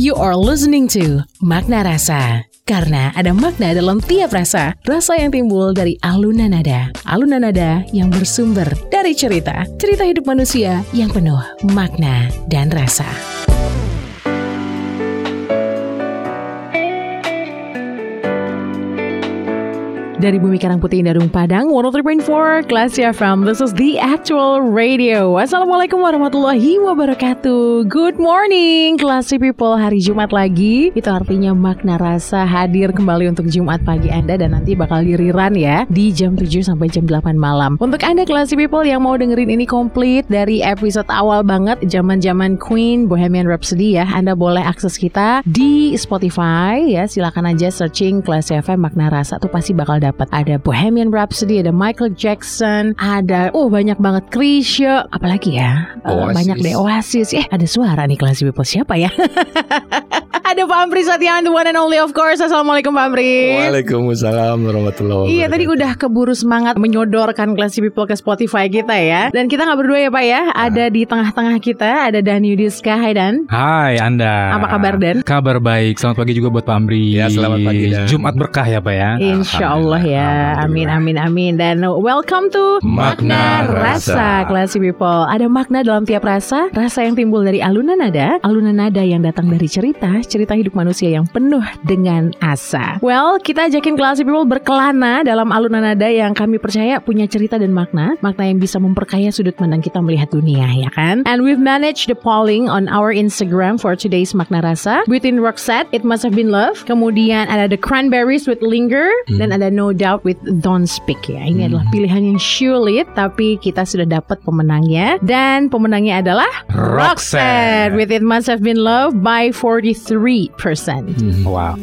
You are listening to Makna Rasa. Karena ada makna dalam tiap rasa, rasa yang timbul dari alunan nada. Alunan nada yang bersumber dari cerita. Cerita hidup manusia yang penuh makna dan rasa. Dari Bumi Karang Putih Darung Padang 103.4 Classy FM This is the actual radio. Assalamualaikum warahmatullahi wabarakatuh. Good morning Classy people. Hari Jumat lagi. Itu artinya makna rasa hadir kembali untuk Jumat pagi Anda Dan nanti bakal diriran ya Di jam 7 sampai jam 8 malam. Untuk Anda Classy people yang mau dengerin ini komplit Dari episode awal banget Zaman-zaman Queen Bohemian Rhapsody ya Anda boleh akses kita di Spotify ya. Silakan aja searching Classy FM makna rasa Tuh pasti bakal dapat ada Bohemian Rhapsody, ada Michael Jackson, ada oh banyak banget Krisya, apalagi ya uh, banyak deh Oasis. Eh ada suara nih kelas people siapa ya? ada Pak Amri Satian, the one and only of course. Assalamualaikum Pak Amri. Waalaikumsalam warahmatullahi wabarakatuh. Iya tadi udah keburu semangat menyodorkan kelas people ke Spotify kita ya. Dan kita nggak berdua ya Pak ya. Ada di tengah-tengah kita ada Dan Yudiska. Hai Dan. Hai Anda. Apa kabar Dan? Kabar baik. Selamat pagi juga buat Pak Amri. Ya, selamat pagi, Dan. Jumat berkah ya Pak ya. Insya Allah ya. Amin amin amin. Dan welcome to Makna Rasa. Classy people. Ada makna dalam tiap rasa. Rasa yang timbul dari alunan nada. Alunan nada yang datang dari cerita. Cerita hidup manusia yang penuh dengan asa. Well, kita ajakin Classy people berkelana dalam alunan nada yang kami percaya punya cerita dan makna. Makna yang bisa memperkaya sudut pandang kita melihat dunia ya kan. And we've managed the polling on our Instagram for today's makna rasa. Between Roxette, It Must Have Been Love. Kemudian ada The Cranberries with Linger. Dan ada No Doubt with Don't Speak ya. Ini adalah pilihan yang sulit tapi kita sudah dapat pemenangnya. Dan pemenangnya adalah Roxette. with It Must Have Been Love by 43%. Wow.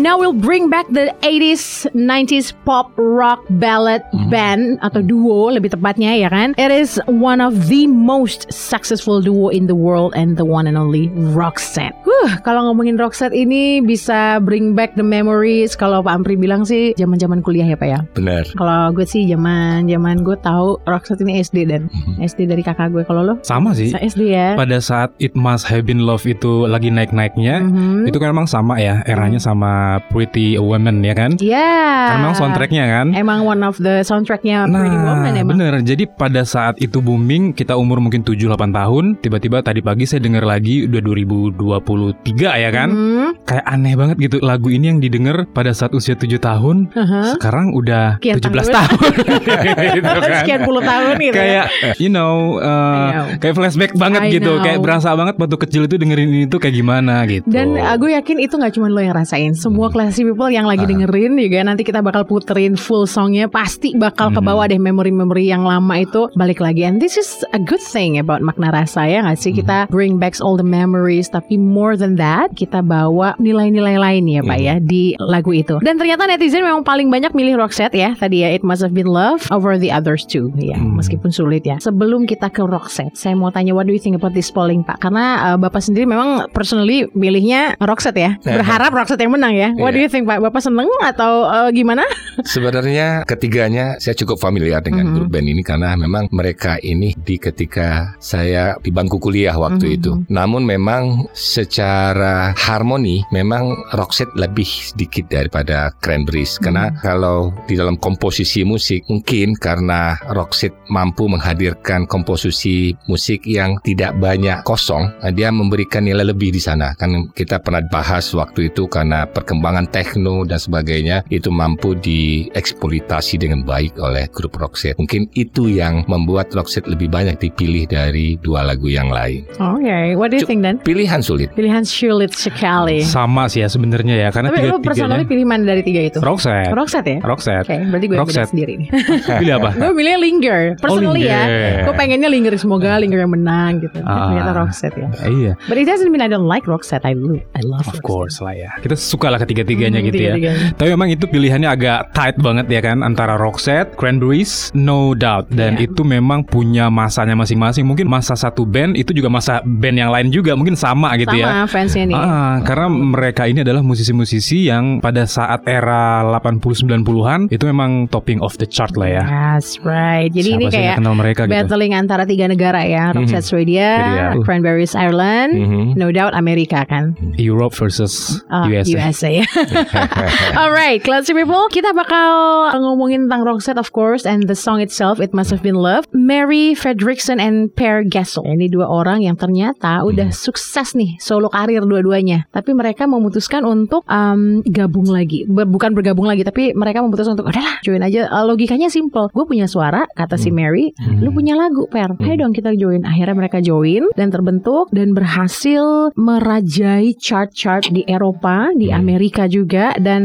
Now we'll bring back the 80s, 90s pop rock ballad band atau duo lebih tepatnya ya kan. It is one of the most successful duo in the world and the one and only Roxette. Huh, kalau ngomongin Roxette ini bisa bring back the memories. Kalau Pak Ampri bilang sih zaman-zaman kuliah ya Pak ya. Benar. Kalau gue sih zaman zaman gue tahu Roxette ini SD dan SD dari kakak gue. Kalau lo? Sama sih. SD ya. Pada saat It Must Have Been Love itu lagi naik-naiknya, Mhm. itu kan emang sama ya, eranya sama Pretty Woman ya kan? Iya. Karena emang soundtracknya kan? Emang one of the soundtracknya Pretty Woman Nah, emang. bener. Jadi pada saat itu booming, kita umur mungkin 7-8 tahun, tiba-tiba tadi pagi saya dengar lagi udah 2023 ya kan? Hmm. Kayak aneh banget gitu lagu ini yang didengar pada saat usia 7 tahun, Aha. sekarang udah Sekian 17 tahun. tahun. Gitu kan. Sekian puluh tahun gitu. ya. kayak you know, uh, know. kayak flashback banget I gitu, know. kayak berasa banget waktu kecil itu dengerin ini tuh kayak gimana gitu. Dan uh, gue yakin itu nggak cuma lo yang rasain, semua classy people yang lagi Ah. dengerin juga nanti kita bakal puterin full songnya pasti bakal ke bawah deh memori-memori yang lama itu balik lagi. And this is a good thing about makna rasa ya nggak sih kita bring back all the memories tapi more than that kita bawa nilai-nilai lain ya Pak ya di lagu itu. Dan ternyata netizen memang paling banyak milih Roxette ya tadi ya It Must Have Been Love over the others too ya meskipun sulit ya. Sebelum kita ke Roxette saya mau tanya what do you think about this polling Pak? Karena uh, Bapak sendiri memang personally milihnya Roxette ya. Berharap Roxette yang menang ya. What do Iya. you think Pak? Bapak seneng atau uh, gimana? Sebenarnya ketiganya saya cukup familiar dengan Mhm. grup band ini karena memang mereka ini di ketika saya di bangku kuliah waktu Mhm. itu. Namun memang secara harmoni memang Roxette lebih sedikit daripada Cranberries karena kalau di dalam komposisi musik mungkin karena Roxette mampu menghadirkan komposisi musik yang tidak banyak kosong, dia memberikan nilai lebih di sana. Kan kita pernah bahas waktu itu karena perkembangan techno dan sebagainya itu mampu dieksploitasi dengan baik oleh grup Roxette. Mungkin itu yang membuat Roxette lebih banyak dipilih dari dua lagu yang lain. Oke, what do you think dan? Pilihan sulit. Pilihan sulit sekali. Sama sih ya sebenarnya ya karena Tapi tiga lu personally pilih mana dari tiga itu? Roxette. Roxette ya? Roxette. Oke, berarti gue Roxette. sendiri nih. Pilih apa? gue milih Linger. Personally ya. Linger. Gue pengennya Linger semoga Linger yang menang gitu. Ah. Ternyata Roxette ya. Iya, But it doesn't mean I don't like Roxette. I love, I love of Roxette. course lah ya. Kita suka lah ketiga-tiganya Hmm, gitu ya. Tiga-tiganya. Tapi memang itu pilihannya agak tight banget ya kan antara Roxette, Cranberries, No Doubt dan Iya. itu memang punya masanya masing-masing. Mungkin masa satu band itu juga masa band yang lain juga mungkin sama gitu ya. Sama fansnya nih. Ah, karena mereka ini adalah musisi-musisi yang pada saat era 80-90-an itu memang topping of the chart lah ya. That's right. Jadi Siapa ini kayak kenal mereka gitu. battling antara tiga negara ya. Roxette Swedia, Swedia. Uh. Cranberries Ireland, Mhm. No Doubt Amerika kan. Europe versus Ah, USA. USA. Alright, classy people, kita bakal ngomongin tentang Roxette of course and the song itself It Must Have Been Love. Mary Fredrickson and Per Gessel. Ini dua orang yang ternyata udah sukses nih solo karir dua-duanya. Tapi mereka memutuskan untuk um, gabung lagi. Ber- bukan bergabung lagi, tapi mereka memutuskan untuk udahlah join aja. Uh, logikanya simple. Gue punya suara, kata si Mary. Lu punya lagu, Per. Ayo dong kita join. Akhirnya mereka join dan terbentuk dan berhasil merajai chart-chart di Eropa, di Amerika juga dan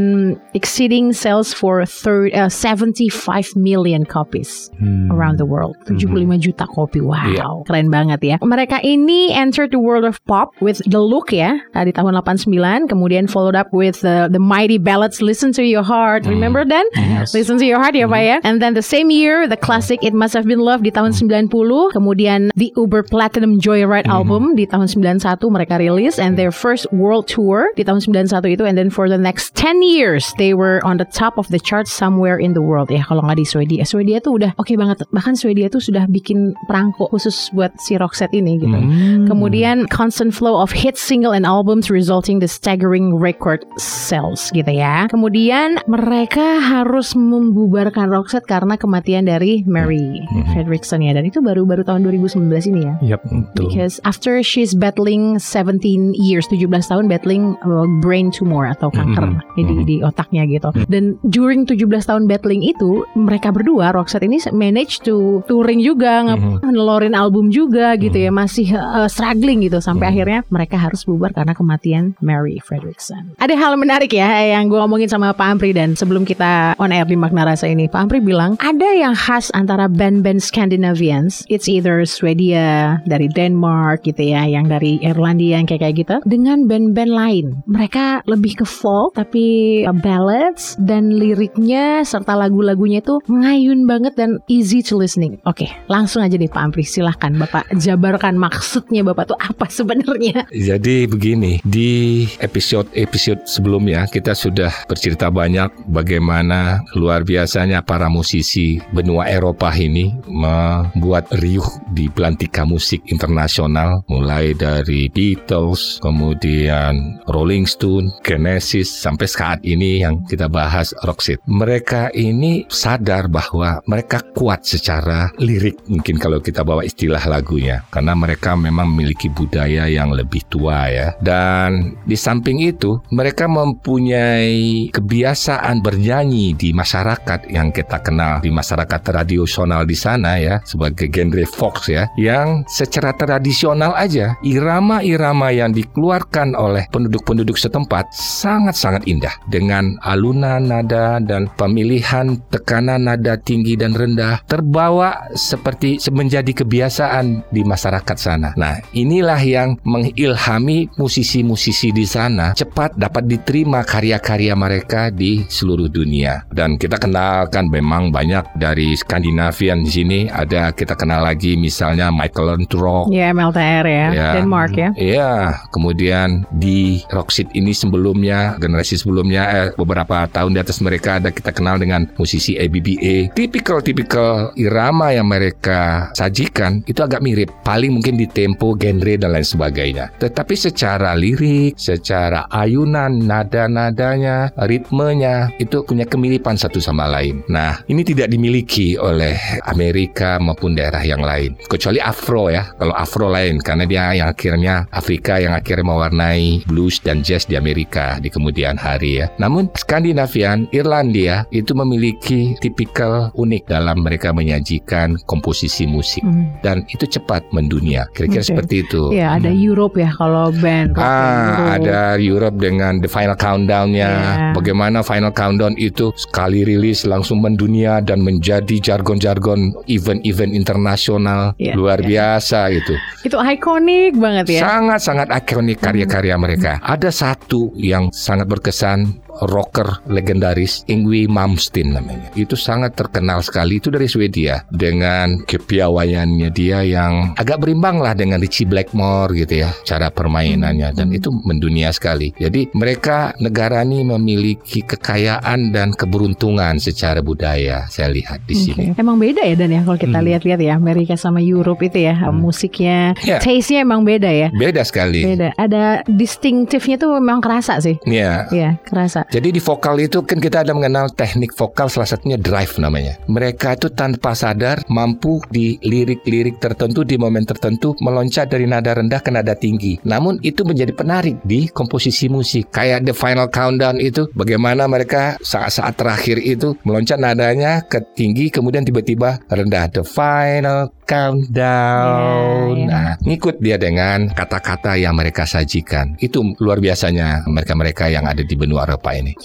exceeding sales for third, uh, 75 million copies Hmm. around the world. 75 juta kopi. Wow, Iya. keren banget ya. Mereka ini entered the world of pop with The Look ya, tadi tahun 89, kemudian followed up with the, the mighty ballads Listen to Your Heart. Remember then? Listen to Your Heart ya Pak ya. And then the same year, the classic It Must Have Been Love di tahun 90, kemudian the Uber Platinum Joyride album di tahun 91 mereka rilis and their first world tour di tahun 91 itu and then for the next 10 years they were on the top of the chart somewhere in the world ya kalau nggak di Swedia. Swedia tuh udah oke banget. Bahkan Swedia tuh sudah bikin perangko khusus buat si Roxette ini gitu. Hmm. Kemudian constant flow of hit single and albums resulting the staggering record sales gitu ya. Kemudian mereka harus membubarkan Roxette karena kematian dari Mary Fredrickson ya dan itu baru-baru tahun 2019 ini ya. Yap, betul. Because after she's battling 17 years, 17 tahun battling uh, brain tumor atau kanker di, di, di otaknya gitu. Dan during 17 tahun battling itu, mereka berdua Roxette ini manage to touring juga, nge- ngeluarin album juga gitu ya, masih uh, struggling gitu sampai akhirnya mereka harus bubar karena kematian Mary Fredrickson. Ada hal menarik ya yang gue ngomongin sama Pak Ampri dan sebelum kita on air di Makna Rasa ini, Pak Ampri bilang ada yang khas antara band-band Scandinavians, it's either Swedia, dari Denmark gitu ya, yang dari Irlandia yang kayak kayak gitu, dengan band-band lain. Mereka lebih ke folk tapi uh, ballads dan liriknya serta lagu-lagunya itu ngayun banget dan easy to listening. Oke, langsung aja deh Pak Ampri, silahkan Bapak jabarkan maksudnya Bapak tuh apa sebenarnya. Jadi begini, di episode-episode sebelumnya kita sudah bercerita banyak bagaimana luar biasanya para musisi benua Eropa ini membuat riuh di belantika musik internasional mulai dari Beatles, kemudian Rolling Stone, Genesis sampai saat ini yang kita bahas Roxette. Mereka ini sadar bahwa mereka kuat secara lirik mungkin kalau kita bawa istilah lagunya. Karena mereka memang memiliki budaya yang lebih tua ya. Dan di samping itu mereka mempunyai kebiasaan bernyanyi di masyarakat yang kita kenal di masyarakat tradisional di sana ya sebagai genre folk ya yang secara tradisional aja irama-irama yang dikeluarkan oleh penduduk-penduduk setempat sangat-sangat indah dengan alunan nada dan pemilihan tekanan nada tinggi dan rendah terbawa seperti menjadi kebiasaan di masyarakat sana. Nah, inilah yang mengilhami musisi-musisi di sana cepat dapat diterima karya-karya mereka di seluruh dunia. Dan kita kenalkan memang banyak dari Skandinavian di sini ada kita kenal lagi misalnya Michael Landrock Ya MLTR ya, Ya. Denmark ya. Iya, kemudian di Roxit ini sebelumnya, generasi sebelumnya, eh, beberapa tahun di atas mereka ada kita kenal dengan musisi ABBA. Tipikal-tipikal irama yang mereka sajikan itu agak mirip, paling mungkin di tempo, genre dan lain sebagainya. Tetapi secara lirik, secara ayunan, nada-nadanya, ritmenya itu punya kemiripan satu sama lain. Nah, ini tidak dimiliki oleh Amerika maupun daerah yang lain, kecuali Afro ya. Kalau Afro lain karena dia yang akhirnya Afrika yang akhirnya mewarnai blues dan jazz di Amerika di kemudian hari ya. Namun Skandinavian, Irlandia itu memiliki tipikal unik dalam mereka menyajikan komposisi musik Hmm. dan itu cepat mendunia. Kira-kira Oke. seperti itu. Iya, ada Europe ya kalau band. Ah, Europe. ada Europe dengan The Final Countdown-nya. Iya. Bagaimana Final Countdown itu sekali rilis langsung mendunia dan menjadi jargon-jargon event-event internasional Iya, luar iya. biasa itu. Itu ikonik banget ya. Sangat-sangat ikonik karya-karya mereka. Ada satu yang sangat berkesan and rocker legendaris Ingwi Malmsteen namanya. Itu sangat terkenal sekali itu dari Swedia dengan kepiawaiannya dia yang agak berimbang lah dengan Richie Blackmore gitu ya cara permainannya dan itu mendunia sekali. Jadi mereka negara ini memiliki kekayaan dan keberuntungan secara budaya saya lihat di sini. Oke. Emang beda ya Dan ya kalau kita Hmm. lihat-lihat ya Amerika sama Europe itu ya musiknya, Ya. taste-nya emang beda ya. Beda sekali. Beda. Ada distinktifnya tuh memang kerasa sih. Ya. Iya, kerasa. Jadi di vokal itu kan kita ada mengenal teknik vokal salah satunya drive namanya. Mereka itu tanpa sadar mampu di lirik-lirik tertentu di momen tertentu meloncat dari nada rendah ke nada tinggi. Namun itu menjadi penarik di komposisi musik. Kayak The Final Countdown itu bagaimana mereka saat-saat terakhir itu meloncat nadanya ke tinggi kemudian tiba-tiba rendah. The Final Countdown. Ya, ya. Nah, ngikut dia dengan kata-kata yang mereka sajikan. Itu luar biasanya mereka-mereka yang ada di benua Eropa ini.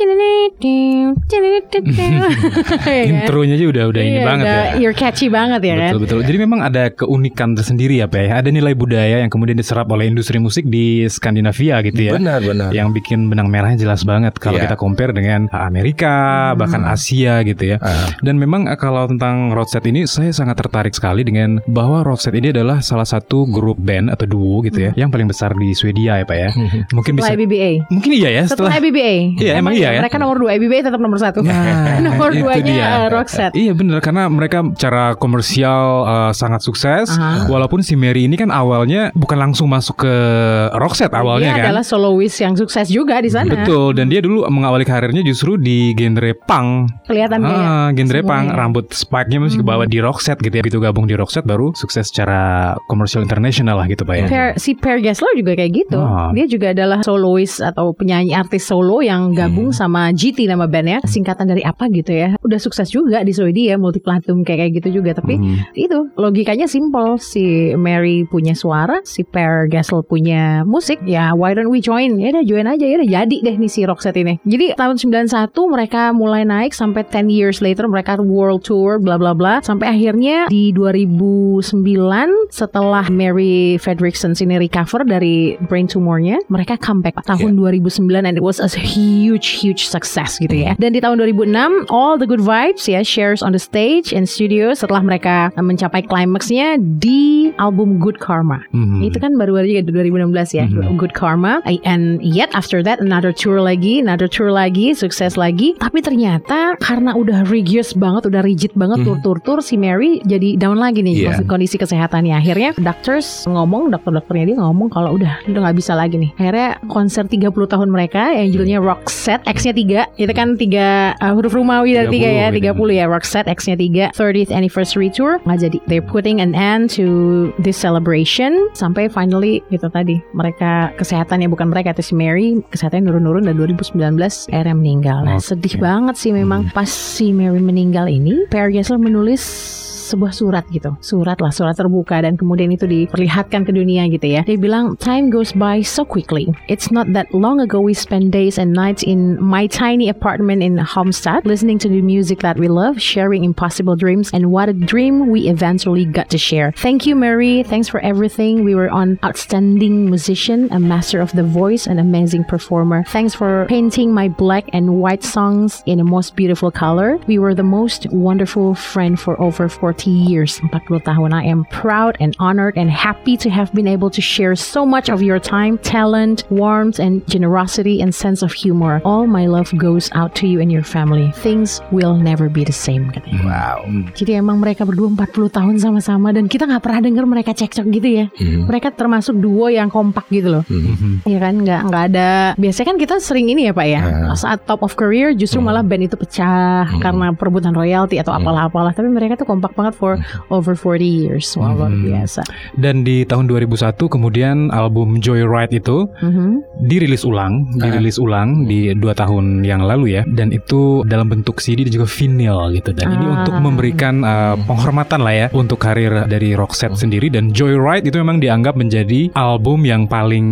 Intronya aja udah udah ini Iya, banget udah ya. Ear catchy banget ya kan. Betul betul. Jadi memang ada keunikan tersendiri ya, Pak. ya. Ada nilai budaya yang kemudian diserap oleh industri musik di Skandinavia gitu ya. Benar, benar. Yang bikin benang merahnya jelas banget kalau Iya. kita compare dengan Amerika, bahkan Asia gitu ya. Ah. Dan memang eh, kalau tentang Roadset ini saya sangat tertarik sekali dengan bahwa Roadset ini adalah salah satu grup band atau duo gitu ya yang paling besar di Swedia ya Pak ya. Mungkin Setelah bisa IBBA. Mungkin iya ya Setelah setelah IBBA. Iya, emang iya ya? Mereka nomor dua IBBA tetap nomor satu. Nah, nomor duanya dia. uh, Roxette. Iya bener karena mereka cara komersial uh, sangat sukses Aha. walaupun si Mary ini kan awalnya bukan langsung masuk ke Roxette awalnya Dia kan. adalah soloist yang sukses juga di sana. Betul dan dia dulu mengawali karirnya justru di genre punk. Kelihatan Ah, genre semuanya. punk, rambut spike-nya masih ke bawah di Roxette gitu ya. Begitu gabung di Roxette baru sukses secara komersial internasional lah gitu Pak ya. Per, si Per Gessler juga kayak gitu. Ah. Dia juga adalah soloist atau penyanyi artis solo yang gabung sama GT nama bandnya. Singkatan dari apa gitu ya. Udah sukses juga di Swedia, multi platinum kayak kayak gitu juga. Tapi Hmm. itu logikanya simple. Si Mary punya suara, si Per Gessler punya musik. Ya why don't we join? Ya udah join aja ya udah jadi deh nih si Roxette ini. Jadi tahun 91 mereka mulai naik sampai 10 years later mereka world tour bla bla bla sampai akhirnya di 2009 setelah Mary Fredrickson ini recover dari brain tumornya mereka comeback tahun 2009 and it was a huge huge success gitu ya. Dan di tahun 2006 all the good vibes ya shares on the stage and studio setelah mereka mencapai climaxnya di album Good Karma. Hmm. itu kan baru aja 2016 ya Good Karma. And yet after that another tour lagi another tour lagi sukses lagi. Tapi ternyata karena udah rigorous banget udah rigid banget tur-tur-tur si Mary jadi down lagi nih Iya. kondisi kesehatannya. Akhirnya doctors ngomong dokter-dokternya dia ngomong kalau udah udah nggak bisa lagi nih. Akhirnya konser 30 tahun mereka yang judulnya Roxette X-nya 3 itu kan tiga uh, huruf Romawi dari 3 ya 30 30 ya. Roxette X-nya 3 30th anniversary tour nggak jadi. They're putting an end to this celebration. Sampai finally gitu tadi mereka kesehatannya bukan mereka itu si Mary kesehatannya nurun-nurun dan 2019 akhirnya meninggal. Nah sedih banget sih memang pas si Mary meninggal ini. Per Gessler menulis sebuah surat gitu, surat lah, surat terbuka dan kemudian itu diperlihatkan ke dunia gitu ya. Dia bilang, time goes by so quickly. It's not that long ago we spent days and nights in my tiny apartment in Homestead, listening to the music that we love, sharing impossible dreams, and what a dream we eventually got to share. Thank you, Mary. Thanks for everything. We were an outstanding musician, a master of the voice, an amazing performer. Thanks for painting my black and white songs in a most beautiful color. We were the most wonderful friend for over 40 years. 40 tahun. I am proud and honored and happy to have been able to share so much of your time, talent, warmth, and generosity and sense of humor. All my love goes out to you and your family. Things will never be the same katanya. Wow. Jadi emang mereka berdua 40 tahun sama-sama dan kita nggak pernah dengar mereka cekcok gitu ya. Mhm. Mereka termasuk duo yang kompak gitu loh. Mhm. Iya kan nggak nggak ada. Biasanya kan kita sering ini ya pak ya. Ah. Saat top of career justru Hmm. malah band itu pecah Hmm. karena perebutan royalti atau apalah-apalah. Tapi mereka tuh kompak banget for over 40 years. Wah luar Hmm. biasa. Dan di tahun 2001 kemudian album Joyride itu Mhm. dirilis ulang, dirilis ulang di dua tahun yang lalu ya, dan itu dalam bentuk CD dan juga vinyl gitu. Dan ini Ah. untuk memberikan uh, penghormatan lah ya untuk karir dari Roxette sendiri dan Joyride itu memang dianggap menjadi album yang paling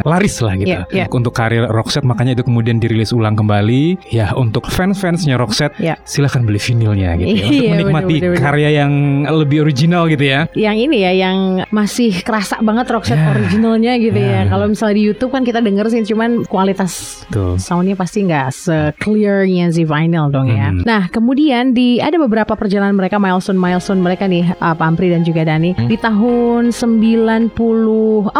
laris lah gitu Iya, iya. untuk karir Roxette. Makanya itu kemudian dirilis ulang kembali. Ya untuk fans-fansnya Roxette, Iya. silahkan beli vinylnya gitu ya, untuk Iya, menikmati bener, bener, bener. Karya yang lebih original gitu ya. yang ini ya yang masih kerasa banget Roxette Ya. originalnya gitu Ya. ya. Kalau misalnya di YouTube kan kita denger sih cuman kualitas soundnya pasti nggak se-clearnya si vinyl dong ya. Hmm. Nah kemudian di ada beberapa perjalanan mereka milestone milestone mereka nih uh, Pampri dan juga Dani di tahun 94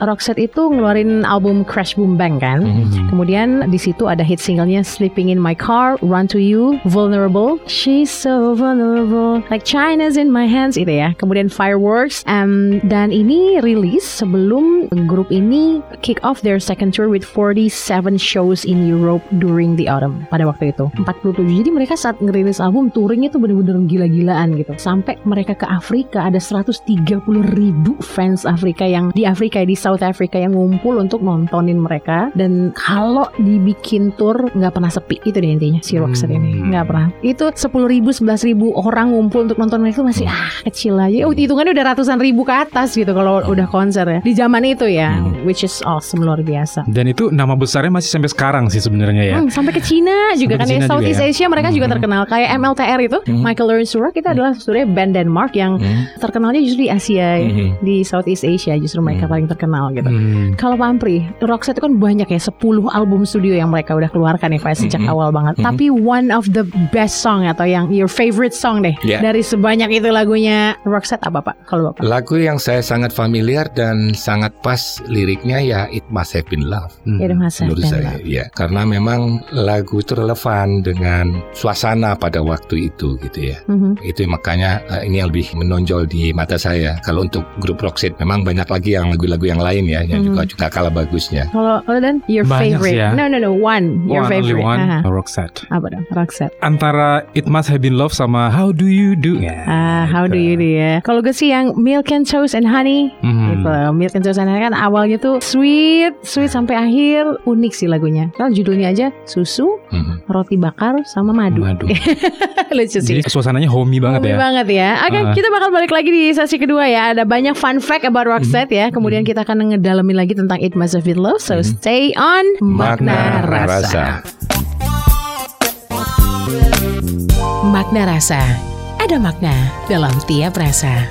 Roxette itu ngeluarin album Crash Boom Bang kan. Mhm. Kemudian di situ ada hit singlenya Sleeping in My Car, Run to You, Vulnerable, She's so vulnerable, like China's in my hands itu ya. Kemudian Fireworks, um, dan ini rilis sebelum grup ini kick off their second tour with 47 shows in Europe during the autumn pada waktu itu 47. Jadi mereka saat ngerilis album touringnya tuh bener-bener gila-gilaan gitu. Sampai mereka ke Afrika ada 130 ribu fans Afrika yang di Afrika di South Africa yang ngumpul untuk nontonin mereka dan kalau dibikin tour nggak pernah sepi itu deh intinya si Roxette ini Hmm. nggak pernah itu 10 ribu 11 ribu orang ngumpul untuk nonton mereka masih ah kecil aja oh hitungannya udah ratusan ribu ke atas gitu kalau udah konser ya di zaman itu ya Hmm. which is awesome luar biasa Dan itu nama besarnya masih sampai sekarang sih sebenarnya ya. Hmm, sampai ke Cina juga Sampai kan ya Southeast juga ya. Asia mereka juga Hmm. terkenal kayak MLTR itu Hmm. Michael Lawrence Surak itu adalah sebenarnya band Denmark yang Mhm. terkenalnya justru di Asia ya. Mhm. di Southeast Asia justru mereka Hmm. paling terkenal gitu Hmm. kalau Pampri, Roxette itu kan banyak ya 10 album studio yang mereka udah keluarkan ya Pak sejak Mhm. awal banget. Mhm. Tapi one of the best song atau yang your favorite song deh Yeah. Dari sebanyak itu lagunya Roxette apa Pak? Kalau Bapak? Lagu yang saya sangat familiar dan sangat pas liriknya ya It Must Have Been Love. Hmm. Ya, Mas Menurut saya, ya, karena memang lagu itu relevan dengan suasana pada waktu itu, gitu ya. Mhm. Itu makanya eh, ini yang lebih menonjol di mata saya. Kalau untuk grup Roxette, memang banyak lagi yang lagu-lagu yang lain ya, yang Mhm. juga juga kalah bagusnya. Kalau kalau dan your Banyak favorite? ya. No no no one your One, only favorite. one, Aha. Roxette. Apa dong Roxette? Antara It Must Have Been Love sama How Do You Do. Ya, Ah, how do you do ya? Kalau gue sih yang Milk and Toast and Honey Mhm. Gitu, Milk and Toast and Honey kan awalnya tuh sweet, sweet sampai akhir unik sih lagunya. Kalau judulnya aja susu, Mhm. roti bakar sama madu. Madu. Lucu sih. Jadi suasananya homey banget Homey ya. banget ya. Oke, Ah. kita bakal balik lagi di sesi kedua ya. Ada banyak fun fact about Roxette ya. Kemudian kita akan ngedalamin lagi tentang It Must Have Been Love. So stay on Makna, Rasa. Makna Rasa. Ada makna dalam tiap rasa.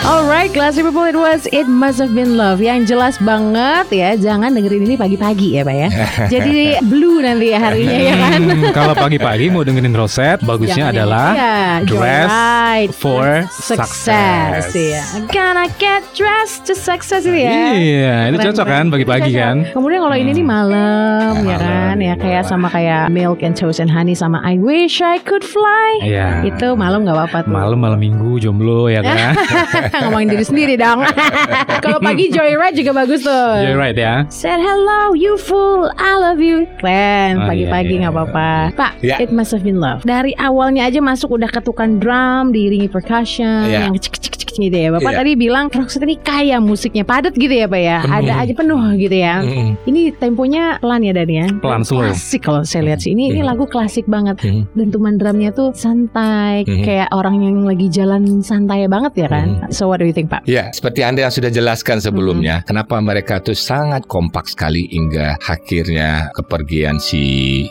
Alright, classy people, it was It Must Have Been Love Yang jelas banget ya Jangan dengerin ini pagi-pagi ya Pak ya Jadi blue nanti ya harinya ya kan Hmm, kalau pagi-pagi mau dengerin Rosette, bagusnya Jangan adalah ya, dress right. for success. success. ya. Gonna get dressed to success itu ya. Iya, ini cocok kan pagi-pagi kan? Kemudian kalau ini nih malam ya Malam, kan ya iya, kayak sama kayak Milk and Toast and Honey sama I Wish I Could Fly. Iya. Itu malam nggak apa-apa tuh. Malam malam minggu jomblo ya kan? Ngomongin diri sendiri dong. kalau pagi Joyride juga bagus tuh. Right ya. Said hello, you fool, I love you. Keren, Oh, pagi-pagi iya, iya. nggak apa-apa. Pak, Ya. it must have been love. Dari awalnya aja masuk udah ketukan drum, diiringi percussion, Ya. yang cek cek gitu ya. Bapak Iya. tadi bilang Roxette ini kaya musiknya, padat gitu ya Pak ya. Penuh. Ada aja penuh gitu ya. Mm-mm. Ini temponya pelan ya Dan ya. Pelan, slow. Klasik kalau saya lihat sih. Ini ini Hmm. lagu klasik banget. Hmm. Dentuman drumnya tuh santai, Hmm. kayak orang yang lagi jalan santai banget ya kan. So what do you think Pak? Ya, seperti Anda yang sudah jelaskan sebelumnya, kenapa mereka tuh sangat kompak sekali hingga akhirnya kepergian si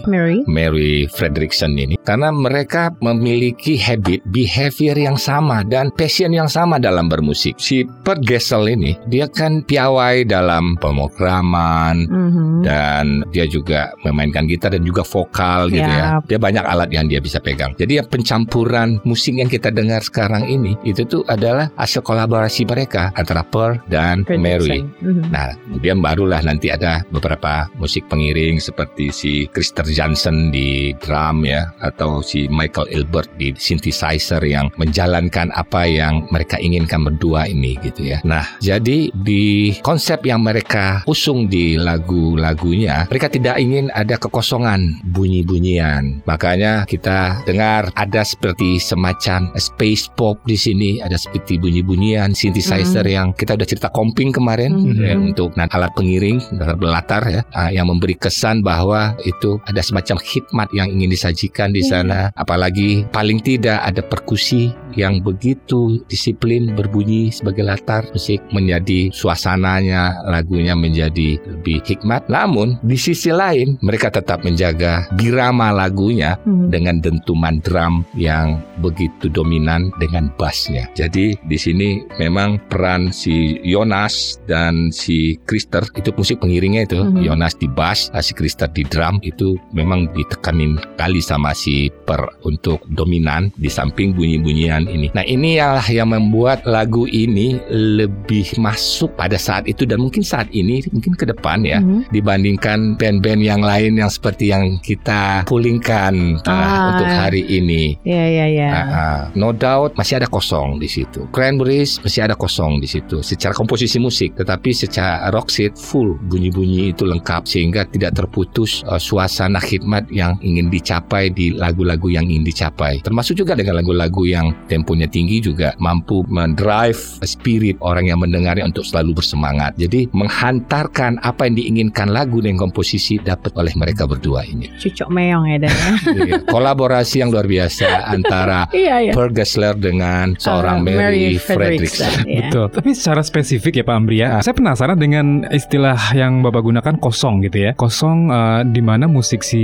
Mary? Mary Fredrickson ini karena mereka memiliki habit behavior yang sama dan passion yang sama dalam bermusik. Si Bert Gessel ini dia kan piawai dalam pemrograman Mhm. dan dia juga memainkan gitar dan juga vokal gitu ya. Dia banyak alat yang dia bisa pegang. Jadi yang pencampuran musik yang kita dengar sekarang ini itu tuh adalah hasil kolaborasi mereka antara Pearl dan Mary. Mhm. Nah, kemudian barulah nanti ada beberapa musik pengiring seperti si Krister Johnson di drum ya atau si Michael Ilbert di synthesizer yang menjalankan apa yang mereka inginkan berdua ini gitu ya. Nah, jadi di konsep yang mereka usung di lagu-lagunya, mereka tidak ingin ada kekosongan bunyi-bunyian. Makanya kita dengar ada seperti semacam space pop di sini, ada seperti bunyi-bunyian synthesizer yang kita udah cerita komping kemarin Mhm. ya, untuk nah, alat pengiring belatar ya ah, yang memberi kesan bahwa itu ada semacam hikmat yang ingin disajikan di sana apalagi paling tidak ada perkusi yang begitu disiplin berbunyi sebagai latar musik menjadi suasananya lagunya menjadi lebih hikmat namun di sisi lain mereka tetap menjaga birama lagunya Mhm. dengan dentuman drum yang begitu dominan dengan bassnya. Jadi di sini memang peran si Jonas dan si Krister itu musik pengiringnya itu Mhm. Jonas di bass, si Krister di drum itu memang ditekanin kali sama si Per untuk dominan di samping bunyi-bunyian ini. Nah ini ialah yang membuat lagu ini lebih masuk pada saat itu dan mungkin saat ini mungkin ke depan ya Mhm. dibandingkan band-band yang lain yang seperti yang kita pulingkan uh, Ah. untuk hari ini. Ya ya ya. Ah, ah. no doubt masih ada kosong di situ. Cranberries masih ada kosong di situ. Secara komposisi musik, tetapi secara rock set full bunyi-bunyi itu lengkap sehingga tidak terputus uh, suasana khidmat yang ingin dicapai di lagu-lagu yang ingin dicapai. Termasuk juga dengan lagu-lagu yang temponya tinggi juga mampu mendrive spirit orang yang mendengarnya untuk selalu bersemangat. Jadi menghantarkan apa yang diinginkan lagu dan komposisi dapat oleh mereka berdua ini. Cucok meong ya Dan. ya. Iya, Kolaborasi yang luar biasa antara Iya iya. Per Gessler dengan seorang Uh, Mary, Fredrickson. ya. Betul. Tapi secara spesifik ya Pak Ambria, saya penasaran dengan istilah yang Bapak gunakan kosong gitu ya. Kosong eh, di mana musik si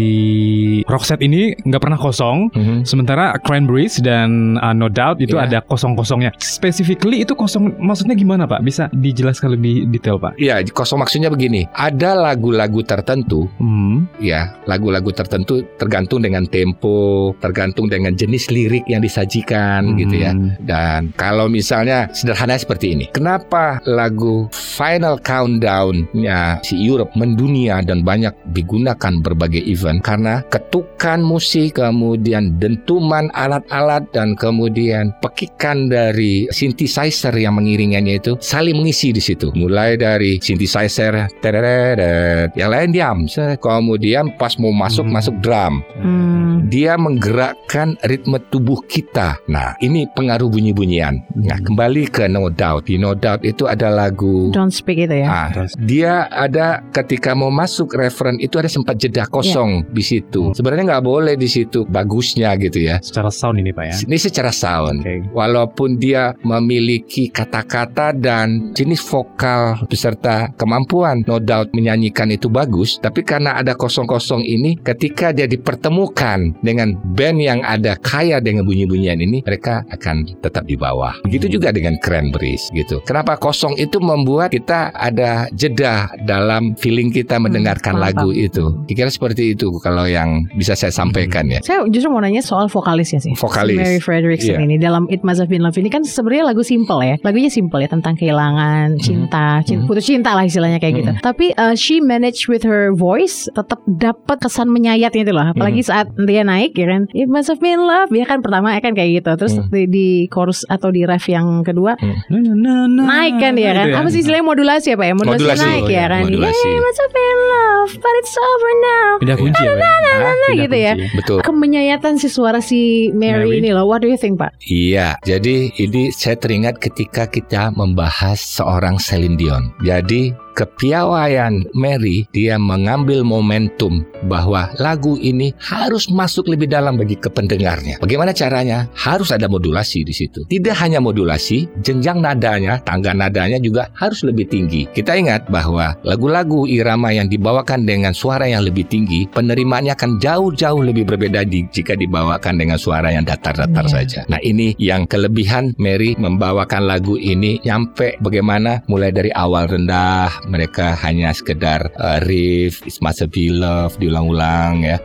Roxette ini nggak pernah kosong. Mhm. Sementara Cranberries dan uh, No Doubt itu Iya. ada kosong-kosongnya. Specifically itu kosong maksudnya gimana Pak? Bisa dijelaskan lebih detail Pak? Iya, kosong maksudnya begini. Ada lagu-lagu tertentu, Hmm. ya, lagu-lagu tertentu tergantung dengan tempo, tergantung dengan jenis lirik yang disajikan gitu ya. Hmm. Dan kalau misalnya sederhana seperti ini, kenapa lagu Final Countdown-nya si Europe mendunia dan banyak digunakan berbagai event? Karena ketukan musik, kemudian dentuman alat-alat dan kemudian pekikan dari synthesizer yang mengiringannya itu saling mengisi di situ. Mulai dari synthesizer, tereret, yang lain diam. Kemudian pas mau masuk Hmm. masuk drum, Hmm. dia menggerakkan ritme tubuh kita. Nah, ini pengaruh bunyi-bunyian. Nah, kembali ke No Doubt. Di No Doubt itu ada lagu Don't speak itu ya. Ah, dia ada ketika mau masuk referen itu ada sempat jeda kosong di situ. Sebenarnya nggak boleh di situ bagusnya gitu ya. Secara sound ini Pak ya. Ini secara sound. Oke. Walaupun dia memiliki kata-kata dan jenis vokal beserta kemampuan no doubt menyanyikan itu bagus, tapi karena ada kosong-kosong ini ketika dia dipertemukan dengan band yang ada kaya dengan bunyi-bunyian ini, mereka akan tetap di bawah. Begitu juga dengan Cranberries gitu. Kenapa kosong itu membuat kita ada jeda dalam feeling kita mendengarkan paham, lagu itu. Kira seperti itu kalau yang bisa saya sampaikan ya. Saya justru mau nanya soal vokalisnya sih. Vokalis. Si Mary Frederickson Iya. ini dalam It Must Have Been Love ini kan sebenarnya lagu simple ya. Lagunya simple ya tentang kehilangan, cinta, cinta Mhm. putus cinta lah istilahnya kayak gitu. Mhm. Tapi uh, she managed with her voice tetap dapat kesan menyayatnya itu loh. Apalagi Mhm. saat dia naik ya kan. It Must Have Been Love ya kan pertama ya kan kayak gitu. Terus Mhm. di, di chorus atau di ref yang kedua naik kan dia kan. Gitu ya. Apa sih istilahnya modulasi apa ya? Modulasi, Modulasi. naik Oh, ya iya, kan. modulasi. Yeah, must have been love, but it's over now. Pindah kunci ya, Pak? Hah? Pindah gitu ya. Betul. Kemenyayatan si suara si Mary, Mary. ini loh. What do you think, Pak? Iya, jadi ini saya teringat ketika kita membahas seorang Celine Dion. Jadi kepiawaian Mary dia mengambil momentum bahwa lagu ini harus masuk lebih dalam bagi kependengarnya. Bagaimana caranya? Harus ada modulasi di situ. Tidak hanya modulasi, jenjang nadanya, tangga nadanya juga harus lebih tinggi. Kita ingat bahwa lagu-lagu irama yang dibawakan dengan suara yang lebih tinggi, penerimaannya akan jauh-jauh lebih berbeda di- jika dibawakan dengan suara yang datar-datar Iya. saja. Nah ini yang kelebihan Mary membawakan lagu ini nyampe bagaimana mulai dari awal rendah mereka hanya sekedar uh, riff, It Must Be Love diulang-ulang ya.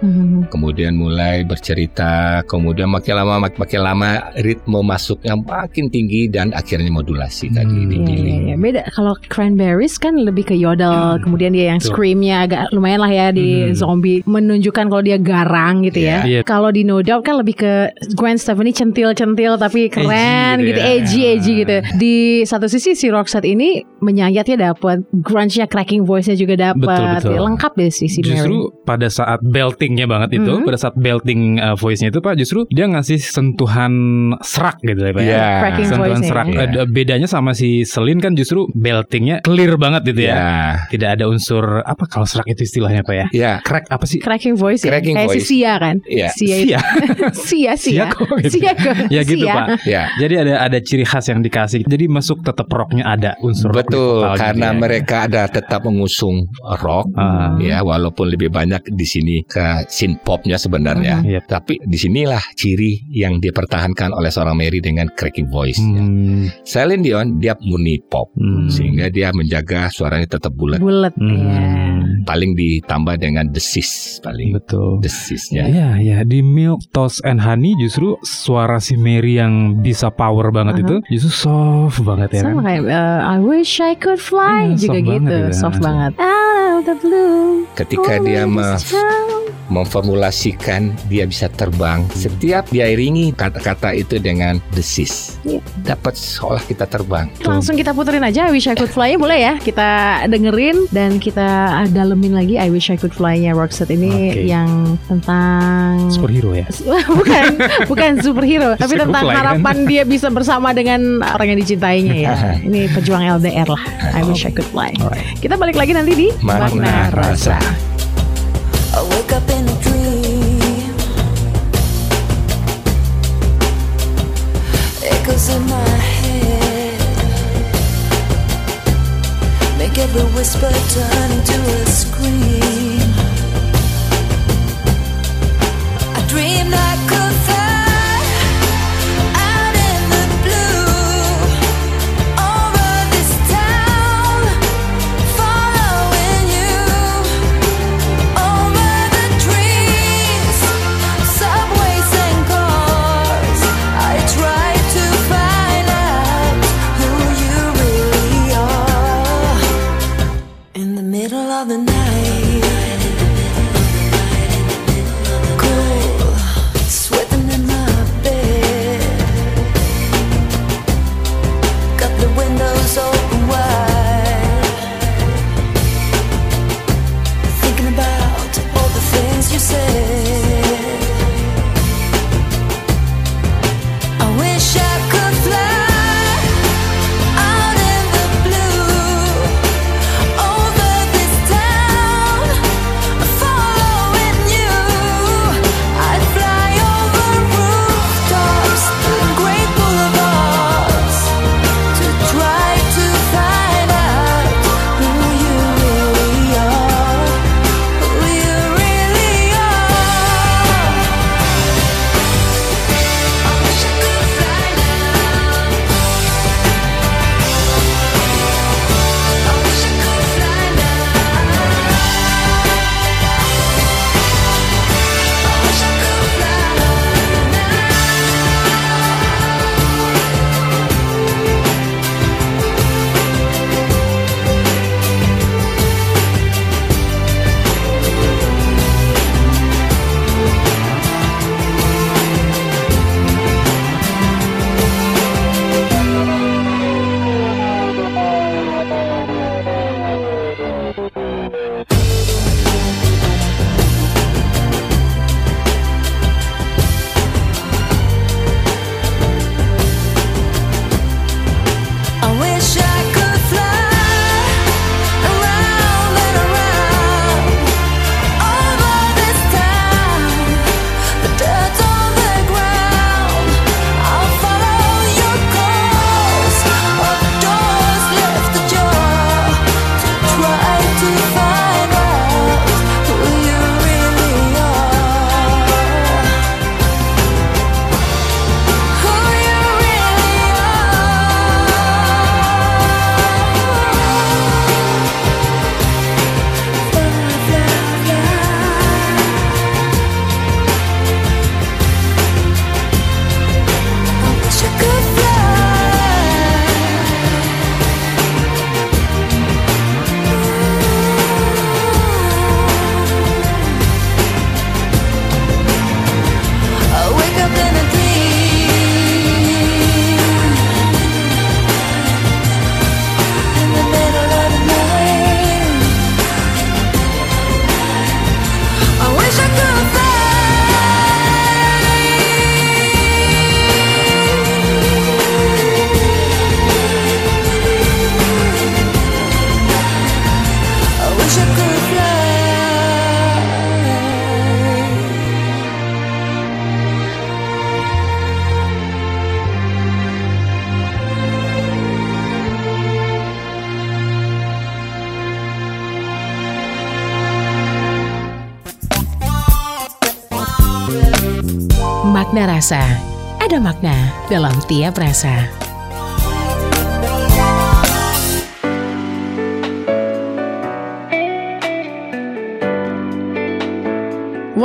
Kemudian mulai bercerita, kemudian makin lama mak- makin lama ritme masuknya makin tinggi dan akhirnya modulasi tadi Hmm. Iya, dipilih. iya, iya. Beda kalau Cranberries kan lebih ke yodel, kemudian dia yang screamnya agak lumayan lah ya di Hmm. zombie menunjukkan kalau dia garang gitu ya. Iya. Kalau di No Doubt kan lebih ke Gwen Stefani centil-centil tapi keren Edgy gitu, gitu ya. edgy edgy gitu. Di satu sisi si Roxette ini menyayatnya dapat, grunge-nya cracking voice-nya juga dapat. Betul, betul. Lengkap deh sih si Mary. Justru pada saat beltingnya banget itu, Mhm. pada saat belting uh, voice-nya itu Pak, justru dia ngasih sentuhan serak gitu ya Pak. ya. Iya. Cracking Sentuhan voice-nya serak. ya. Ada bedanya sama si Selin kan justru beltingnya clear banget gitu ya. Ya, Tidak ada unsur apa kalau serak itu istilahnya Pak ya? ya, Crack apa sih? cracking voice ya. Cracking Kayak voice. si Sia kan. Iya. Sia. Sia. Sia, Sia. Sia kok gitu. Sia kok. ya gitu Sia. Pak. ya. Jadi ada ada ciri khas yang dikasih. Jadi masuk tetap rocknya ada unsur rock Betul, gitu karena ya. mereka ada tetap mengusung rock, Ah. ya walaupun lebih banyak di sini ke synth popnya sebenarnya. Yep. Tapi di sinilah ciri yang dipertahankan oleh seorang Mary dengan cracking voice. Hmm. Celine Dion dia murni pop, Hmm. sehingga dia menjaga suaranya tetap bulat. Bulat Hmm. ya. Paling ditambah dengan desis paling Betul. desisnya. Ya, ya di Milk Toast and Honey justru suara si Mary yang bisa power banget Uh-huh. itu justru soft banget ya Sama kan. kayak uh, I wish I could fly Iya, juga gitu, banget itu. soft banget. Out of the blue. Ketika dia me- memformulasikan dia bisa terbang, setiap dia iringi kata-kata itu dengan desis, Iya. dapat seolah kita terbang. Langsung kita puterin aja I Wish I Could Fly boleh ya Kita dengerin dan kita dalemin lagi I Wish I Could Fly-nya Roxette ini Oke. yang tentang Superhero ya. bukan bukan superhero tapi tentang lah, kan? harapan dia bisa bersama dengan orang yang dicintainya ya ini pejuang LDR lah I wish I could fly kita balik lagi nanti di Makna rasa. I every whisper turn into a scream. Dalam tiap rasa.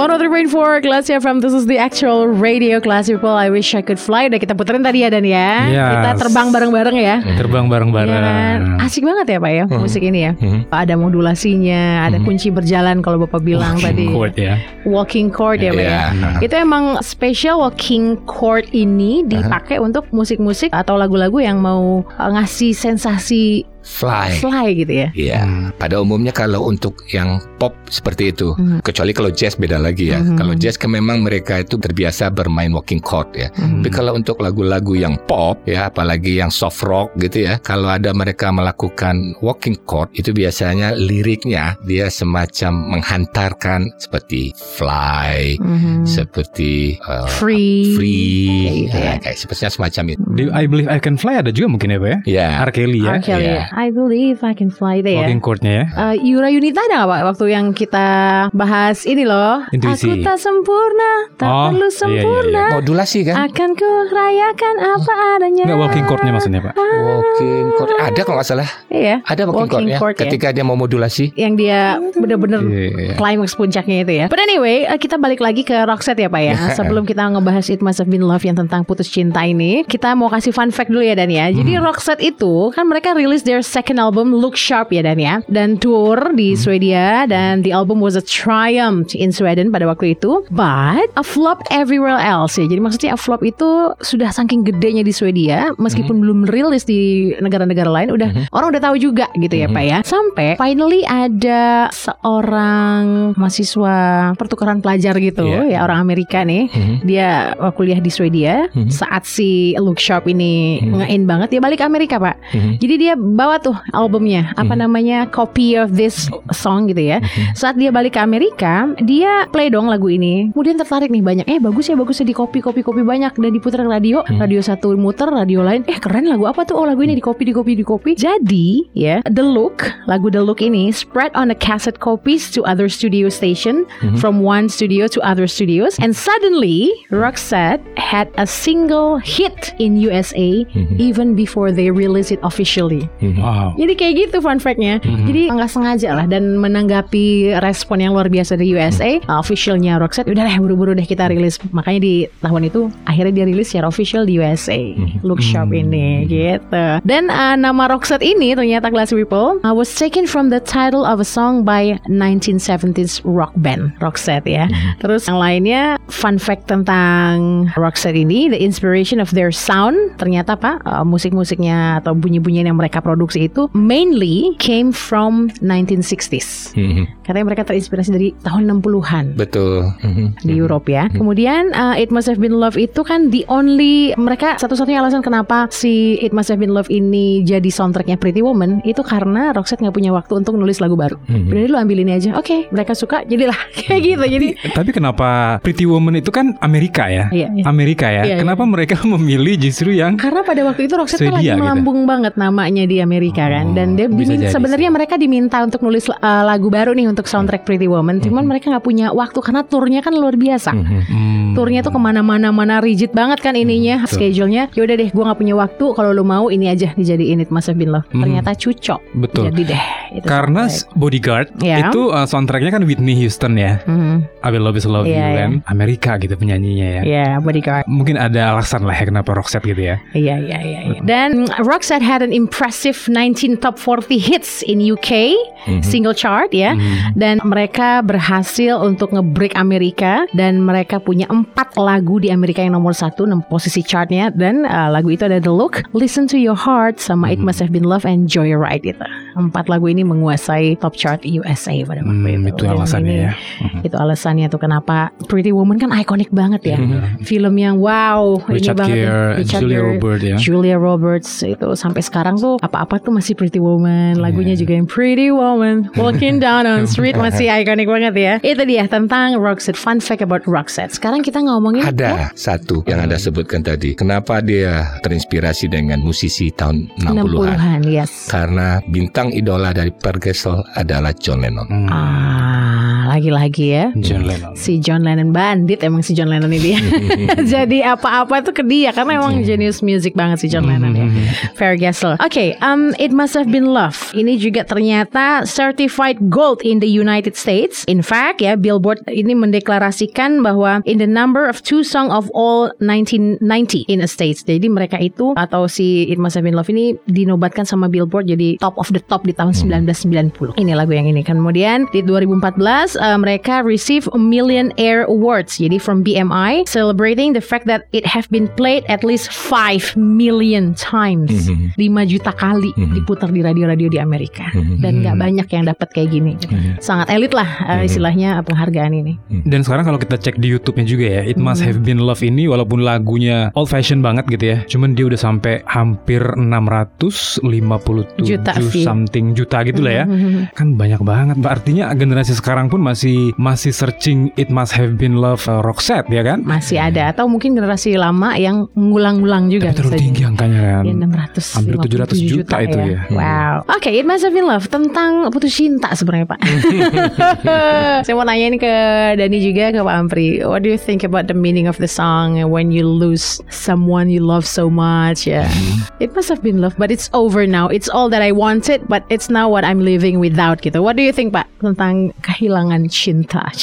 One of the rain for Classy FM. This is the actual radio class people. I wish I could fly. Udah kita puterin tadi ya Dan ya. Yes. Kita terbang bareng-bareng ya. Terbang bareng-bareng. Kan? Asik banget ya Pak ya musik ini ya. Mhm. Ada modulasinya, ada kunci berjalan kalau Bapak bilang tadi. Chord ya. Walking chord ya Pak ya. Iya. Itu emang special walking chord ini dipakai untuk musik-musik atau lagu-lagu yang mau uh, ngasih sensasi Fly. fly gitu ya. Iya, pada umumnya kalau untuk yang pop seperti itu, Mhm. kecuali kalau jazz beda lagi ya. Mhm. Kalau jazz kan memang mereka itu terbiasa bermain walking chord ya. Mhm. Tapi kalau untuk lagu-lagu yang pop ya, apalagi yang soft rock gitu ya, kalau ada mereka melakukan walking chord itu biasanya liriknya dia semacam menghantarkan seperti fly, Mhm. seperti uh, Free. free, Kayak gitu ya, ya. kayak sepertinya semacam itu. Di I Believe I Can Fly ada juga mungkin ya Pak ya? Ya. R. Kelly ya. R. Kelly. Iya. I believe I can fly itu ya. Walking chordnya ya. Uh, Yura Yunita ada nggak Pak waktu yang kita bahas ini loh Intuisi. Aku tak sempurna Tak Oh, perlu iya, iya, sempurna Modulasi kan? Akan ku rayakan apa adanya Enggak walking chordnya maksudnya Pak. Walking chord ada kalau nggak salah. Iya Ada walking, Walking chordnya chord ya. ketika dia mau modulasi. Yang dia bener-bener Iya, iya. climax puncaknya itu ya. But anyway, eh, kita balik lagi ke Roxette ya Pak ya. Sebelum kita ngebahas It Must Have Been Love yang tentang putus cinta ini, kita mau kasih fun fact dulu ya Dan ya. Jadi Roxette itu kan mereka rilis their second album Look Sharp ya Dan ya. Dan tour di Swedia dan the album was a triumph in Sweden pada waktu itu. But a flop everywhere else ya. Jadi maksudnya a flop itu sudah saking gedenya di Swedia meskipun belum rilis di negara-negara lain udah orang udah tahu juga gitu ya Pak ya. Sampai finally ada seorang mahasiswa pertukaran pelajar gitu Iya. ya orang Amerika nih. Mhm. Dia kuliah di Swedia Mhm. saat si Look Sharp ini nge-in banget dia balik ke Amerika Pak. Jadi dia bawa tuh albumnya apa Mhm. namanya copy of this song gitu ya. Mhm. Saat dia balik ke Amerika, dia play dong lagu ini. Kemudian tertarik nih banyak. Eh bagus ya bagus ya di copy copy copy banyak dan diputar radio. Hmm. Radio satu muter, radio lain. Eh keren lagu apa tuh? Oh lagu ini di copy di copy di copy. Jadi ya The Look lagu The Look ini spread on the cassette copies to other studio station Mhm. from one studio to other studios and suddenly Roxette had a single hit in USA Mhm. even before they release it officially. Wow. Jadi kayak gitu fun fact-nya. Mhm. Jadi nggak sengaja lah dan menanggapi respon yang luar biasa dari USA, uh, officialnya Roxette, udah deh buru-buru deh kita rilis. Makanya di tahun itu akhirnya dia rilis secara official di USA. Look Sharp ini gitu. Dan uh, nama Roxette ini ternyata Classy People uh, was taken from the title of a song by 1970s rock band Roxette ya. Terus yang lainnya fun fact tentang Roxette ini, the inspiration of their sound ternyata Pak uh, musik-musiknya atau bunyi-bunyian yang mereka produksi itu mainly came from 1960s. Mhm. Katanya mereka terinspirasi dari tahun 60-an Betul. Mhm. di Europe ya. Kemudian uh, It Must Have Been Love itu kan the only mereka satu-satunya alasan kenapa si It Must Have Been Love ini jadi soundtracknya Pretty Woman itu karena Roxette nggak punya waktu untuk nulis lagu baru. Mhm. Udah deh, lu ambil ini aja. Oke, mereka suka jadilah kayak gitu. Jadi Tapi kenapa Pretty Woman itu kan Amerika ya? Iya, iya. Amerika ya. Iya, iya. kenapa mereka memilih justru yang Karena pada waktu itu Roxette kan lagi gitu. melambung banget namanya di Amerika kan dan dia Oh, bisa dimin- jadi sebenarnya mereka diminta untuk nulis uh, lagu baru nih untuk soundtrack Pretty Woman cuman mereka nggak punya waktu karena turnya kan luar biasa Mhm. Hmm. turnya tuh ke mana-mana mana rigid banget kan ininya betul. schedule-nya yaudah deh gue nggak punya waktu kalau lu mau ini aja dijadiin It Must Have Been Love Hmm. ternyata cucok Betul. jadi deh itu Karena soundtrack. Bodyguard Ya. itu uh, soundtracknya kan Whitney Houston ya. Mhm. I Will Love Is Love Iya, You iya. kan. Amerika gitu penyanyinya ya. Ya, bodyguard. Mungkin ada alasan lah ya kenapa Roxette gitu ya. Iya, iya, iya. iya. Dan mm, Roxette had an impressive 19 top 40 hits in UK single chart ya. Dan mereka berhasil untuk nge-break Amerika dan mereka punya empat lagu di Amerika yang nomor satu nem- posisi chartnya dan uh, lagu itu ada The Look, Listen to Your Heart sama It Must Have Been Love and Joyride itu. Empat lagu ini menguasai top chart USA pada waktu Hmm, itu. itu alasannya ini- ya. Itu alasannya tuh kenapa Pretty Woman kan ikonik banget ya. Film yang wow, Richard ini banget ya. Gere, Julia Gere, Roberts ya. Julia Roberts itu sampai sekarang tuh apa-apa apa tuh masih Pretty Woman, lagunya juga yang Pretty Woman, Walking Down on Street masih ikonik banget ya. Itu dia tentang Roxette. Fun fact about Roxette. Sekarang kita ngomongin Ada satu yang Anda sebutkan tadi. Kenapa dia terinspirasi dengan musisi tahun 60-an? 60-an, yes. Karena bintang idola dari Pergesel adalah John Lennon. Hmm. Ah, lagi-lagi ya. John Lennon. Si John Lennon bandit emang si John Lennon ini dia. Jadi apa-apa itu ke dia karena emang genius music banget si John Lennon ya. Fair Gessel. Oke, um, It Must Have Been Love. Ini juga ternyata certified gold in the United States. In fact ya, Billboard ini mendeklarasikan bahwa in the number of two song of all 1990 in the States. Jadi mereka itu atau si It Must Have Been Love ini dinobatkan sama Billboard jadi top of the top di tahun 1990. Ini lagu yang ini. Kemudian di 2014 uh, mereka receive a Million Air Awards. Jadi from BMI celebrating the fact that it have been played at least 5 million times. 5 juta kali diputar di radio-radio di Amerika. Dan nggak banyak yang dapat kayak gini. Sangat elit lah uh, istilahnya penghargaan ini. Dan sekarang kalau kita cek di YouTube-nya juga ya, It Must Have Been Love ini walaupun lagunya old fashion banget gitu ya, cuman dia udah sampai hampir 657 Juta something juta gitu lah ya. Kan banyak banget. Artinya generasi sekarang pun masih masih searching It Must Have Been Love uh, Roxette ya kan? Masih ada atau mungkin generasi lama yang ngulang-ngulang juga Tapi terlalu tinggi angkanya kan. Ya 600 Hampir 700 juta itu ya. Wow. Oke, It Must Have Been Love tentang putus cinta sebenarnya Pak. Saya mau nanya ini ke Dani juga ke Pak Ampri. What do you think about the meaning of the song when you lose someone you love so much? Ya. It must have been love, but it's over now. It's all that I wanted, but it's now what I'm living without gitu. What do you think Pak tentang kehilangan cinta?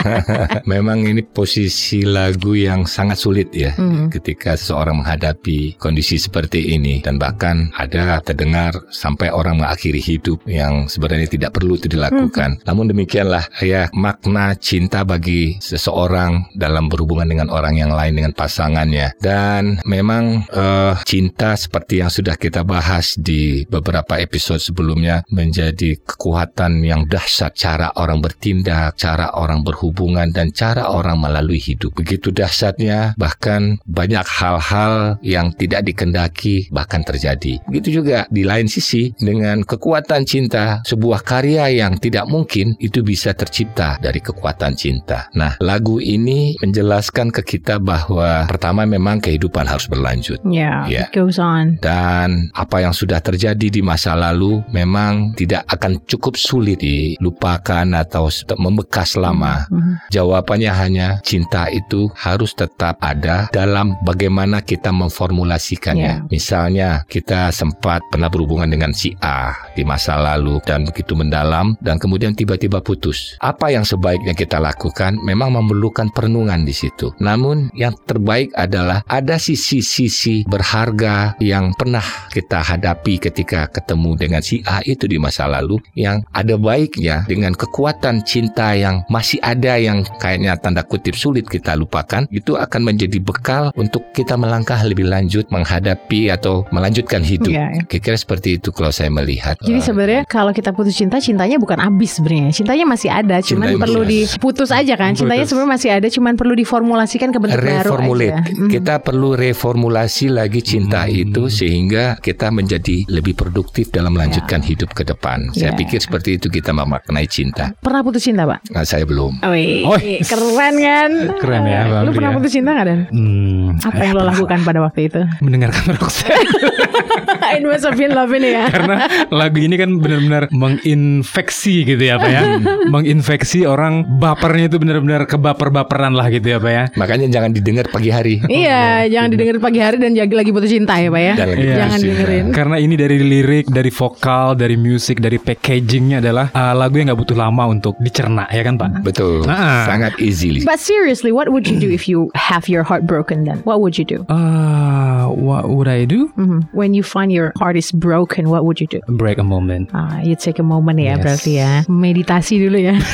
Memang ini posisi lagu yang sangat sulit ya ketika seseorang menghadapi kondisi seperti ini dan bahkan ada terdengar sampai orang mengakhiri hidup yang sebenarnya tidak perlu itu dilakukan. Namun demikianlah ya makna cinta bagi seseorang dalam berhubungan dengan orang yang lain dengan pasangannya dan memang eh, cinta seperti yang sudah kita bahas di beberapa episode sebelumnya menjadi kekuatan yang dahsyat cara orang bertindak, cara orang berhubungan dan cara orang melalui hidup. Begitu dahsyatnya bahkan banyak hal-hal yang tidak dikendaki bahkan terjadi. Begitu juga di lain sisi dengan kekuatan cinta sebuah karya yang tidak mungkin itu bisa tercipta dari kekuatan cinta. Nah, lagu ini menjelaskan ke kita bahwa pertama memang kehidupan harus berlanjut. yeah, Yeah. it goes on. Dan apa yang sudah terjadi di masa lalu memang tidak akan cukup sulit dilupakan atau membekas lama. Jawabannya hanya cinta itu harus tetap ada dalam bagaimana kita memformulasikannya. Misalnya kita sempat pernah berhubungan dengan si A di masa lalu dan begitu mendalam dan kemudian tiba-tiba putus. Apa yang sebaiknya kita lakukan memang memerlukan perenungan di situ. Namun yang terbaik adalah ada sisi-sisi berharga yang pernah kita hadapi ketika ketemu dengan si A itu di masa lalu yang ada baiknya dengan kekuatan cinta yang masih ada yang kayaknya tanda kutip sulit kita lupakan itu akan menjadi bekal untuk kita melangkah lebih lanjut menghadapi atau melanjutkan hidup. Iya, iya. Kira-kira seperti itu kalau saya melihat. Jadi sebenarnya kalau kita putus cinta, cintanya bukan habis sebenarnya. Cintanya masih ada, cuman Cintanya perlu masih diputus aja kan. Cintanya sebenarnya masih ada, cuman perlu diformulasikan ke bentuk baru reformulate. aja. Mhm. Kita perlu reformulasi lagi cinta itu sehingga kita menjadi lebih produktif dalam melanjutkan hidup ke depan. Saya Ya. pikir seperti itu kita memaknai cinta. Pernah putus cinta, Pak? Nah, saya belum. Wih, Oi. keren kan? Keren ya, Bang Lu pernah ya. putus cinta gak, Dan? Hmm, Apa yang lo lakukan pada waktu itu? mendengarkan Roxette It must have been love ini ya. karena lagu ini kan benar-benar menginfeksi gitu ya Pak ya. menginfeksi orang bapernya itu benar-benar kebaper-baperan lah gitu ya Pak ya. Makanya jangan didengar pagi hari. iya, jangan didengar pagi hari dan jaga lagi putus cinta ya, Pak ya. Dan lagi Iya. Jangan dengerin. Karena ini dari lirik, dari vokal, dari musik, dari packagingnya adalah uh, lagu yang nggak butuh lama untuk dicerna ya kan Pak? Betul. Ah. Sangat easily. But seriously, what would you do if you have your heart broken then? What would you do? Ah, what would I do? Mhm. When you find your heart is broken, what would you do? Break a moment. Ah, you take a moment ya Yes. berarti ya. Meditasi dulu ya.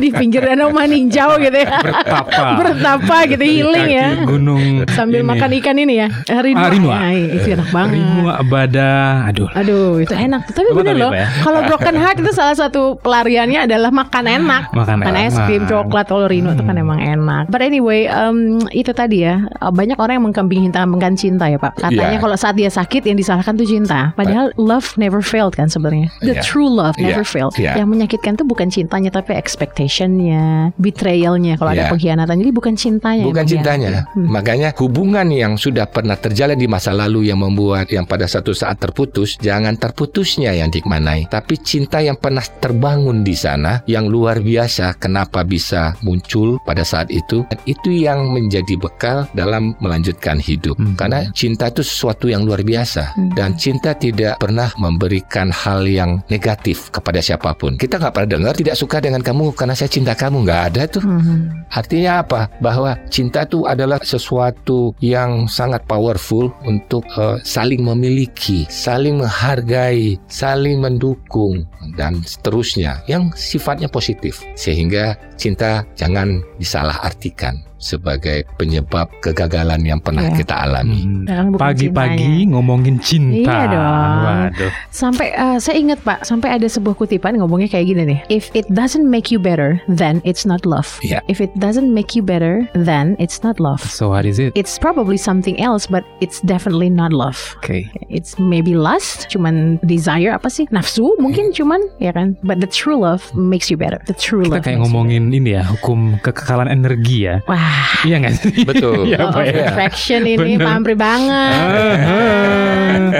Di pinggir danau maninjau gitu ya. Bertapa. Bertapa gitu healing ya. Gunung Sambil ini. makan ikan ini ya. Rinua. Ah, rinua. Nah, itu enak banget. Rinua Abada. Aduh. Aduh, itu enak. Tapi bener loh. Ya. Kalau broken heart itu salah satu pelariannya adalah makan enak. Makan es enak. krim, coklat, kalau Rino itu kan emang enak. But anyway, um, itu tadi ya banyak orang yang mengkambing hitamkan cinta ya Pak. Katanya Iya. kalau saat dia sakit yang disalahkan tuh cinta. Padahal love never failed kan sebenarnya. The Iya. true love never Iya. failed. Iya. Yang menyakitkan tuh bukan cintanya tapi expectationnya, betrayalnya kalau ada Iya. pengkhianatan. Jadi bukan cintanya. Bukan cintanya. Hmm. Makanya hubungan yang sudah pernah terjalin di masa lalu yang membuat yang pada satu saat terputus, jangan terputusnya yang dimaknai, tapi cinta yang pernah terbangun di sana yang luar biasa kenapa bisa muncul pada saat itu. Dan itu yang menjadi bekal dalam melanjutkan hidup. Hmm. Karena cinta itu sesuatu yang luar biasa Hmm. dan cinta tidak pernah memberikan hal yang negatif kepada siapa pun. Kita nggak pernah dengar tidak suka dengan kamu karena saya cinta kamu nggak ada tuh. Hmm. Artinya apa? Bahwa cinta itu adalah sesuatu yang sangat powerful untuk eh, saling memiliki, saling menghargai, saling mendukung dan seterusnya yang sifatnya positif. Sehingga cinta jangan disalahartikan sebagai penyebab kegagalan yang pernah Iya. kita alami. Hmm. Pagi-pagi cintanya. ngomongin cinta. Iya dong. Waduh. Sampai eh, saya ingat Pak, sampai ada sebuah kutipan ngomongnya kayak gini nih. If it doesn't make you better, then it's not love. Iya. If it doesn't make you better, then it's not love. So what is it? It's probably something else, but it's definitely not love. Oke. It's maybe lust, cuman desire apa sih? Nafsu mungkin cuman ya kan. But the true love makes you better. The true Kita love. kayak makes you ngomongin ini ya, hukum kekekalan energi ya. better. Wah, Iya nggak sih? Betul. Iya, law Pak, of ya. attraction ini Bener. banget. Ah,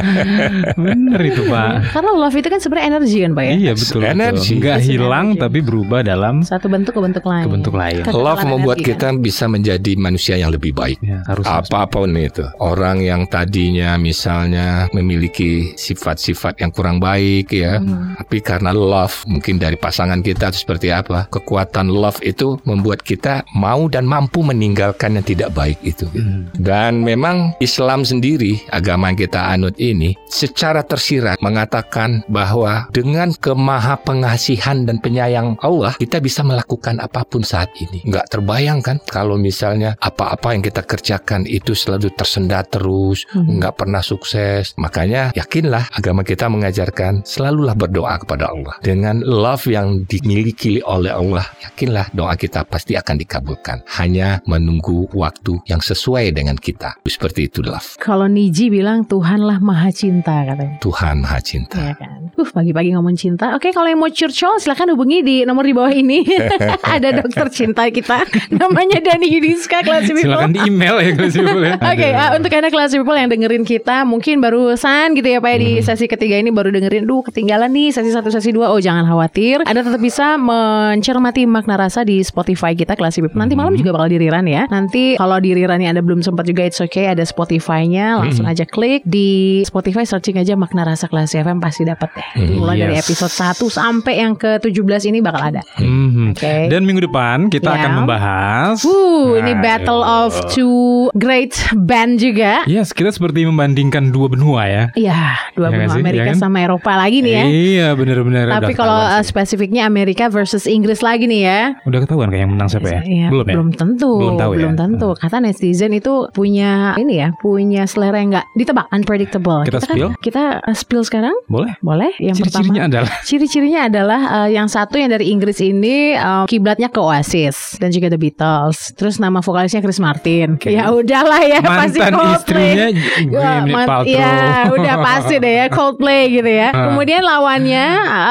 Bener itu Pak. Karena love itu kan sebenarnya energi kan Pak ya. Iya betul. Energi. Nggak hilang energy. tapi berubah dalam Satu bentuk ke bentuk lain. ke bentuk lain. Kekekalan Love membuat energi, kita bisa menjadi manusia yang lebih baik. Ya, harus apa pun itu orang yang tadinya misalnya memiliki sifat-sifat yang kurang baik ya Hmm. tapi karena love mungkin dari pasangan kita atau seperti apa kekuatan love itu membuat kita mau dan mampu meninggalkan yang tidak baik itu gitu. Hmm. dan memang Islam sendiri agama yang kita anut ini secara tersirat mengatakan bahwa dengan kemaha pengasihan dan penyayang Allah kita bisa melakukan apa pun saat ini nggak terbayangkan kalau misalnya apa-apa yang kita kerjakan itu selalu tersendat terus Hmm. nggak pernah sukses makanya yakinlah agama kita mengajarkan selalulah berdoa kepada Allah dengan love yang dimiliki oleh Allah yakinlah doa kita pasti akan dikabulkan hanya menunggu waktu yang sesuai dengan kita seperti itu love Kalau Niji bilang Tuhanlah maha cinta katanya. Tuhan maha cinta Ya kan. Uh, pagi-pagi ngomong cinta. Oke, kalau yang mau curcol silahkan hubungi di nomor di bawah ini. Ada dokter cinta kita. Namanya Dani Yudiska Classy People. Silakan di email ya kalau sih boleh. Oke, Aduh. ah, untuk anda kelas people yang dengerin kita mungkin barusan gitu ya Pak ya di sesi ketiga ini baru dengerin, duh ketinggalan nih sesi satu sesi dua. Oh jangan khawatir, anda tetap bisa mencermati makna rasa di Spotify kita kelas people. Nanti malam juga bakal diriran ya. Nanti kalau dirirannya anda belum sempat juga it's okay ada Spotify-nya, langsung aja klik di Spotify searching aja makna rasa kelas FM pasti dapat deh. Mulai dari yes. episode 1 sampai yang ke-17 ini bakal ada. Mhm. Oke. Dan minggu depan kita Ya. akan membahas Uh, ini Aduh. battle of two great band juga. Yes, kita seperti membandingkan dua benua ya. Iya, dua Iya benua sih? Amerika Iya kan? sama Eropa lagi nih ya. Iya benar-benar. Tapi kalau sih. spesifiknya Amerika versus Inggris lagi nih ya. udah ketahuan kayak yang menang siapa ya? Iya, Belum ya? tentu, Belum tahu ya? tentu. Kata netizen itu punya ini ya, punya selera yang nggak ditebak, unpredictable. Kita kan- spill? kita uh, spill sekarang, Boleh. boleh? Yang Ciri-cirinya pertama, adalah ciri-cirinya adalah uh, yang satu yang dari Inggris ini um, kiblatnya ke Oasis dan juga The Beatles. Terus nama vokalisnya Chris Martin. Oke. Ya udahlah ya, pasti mantan Coldplay. istrinya Ya, Gwyneth mat- Paltrow. ya, udah pasti deh ya Coldplay gitu ya. Ah. Kemudian lawannya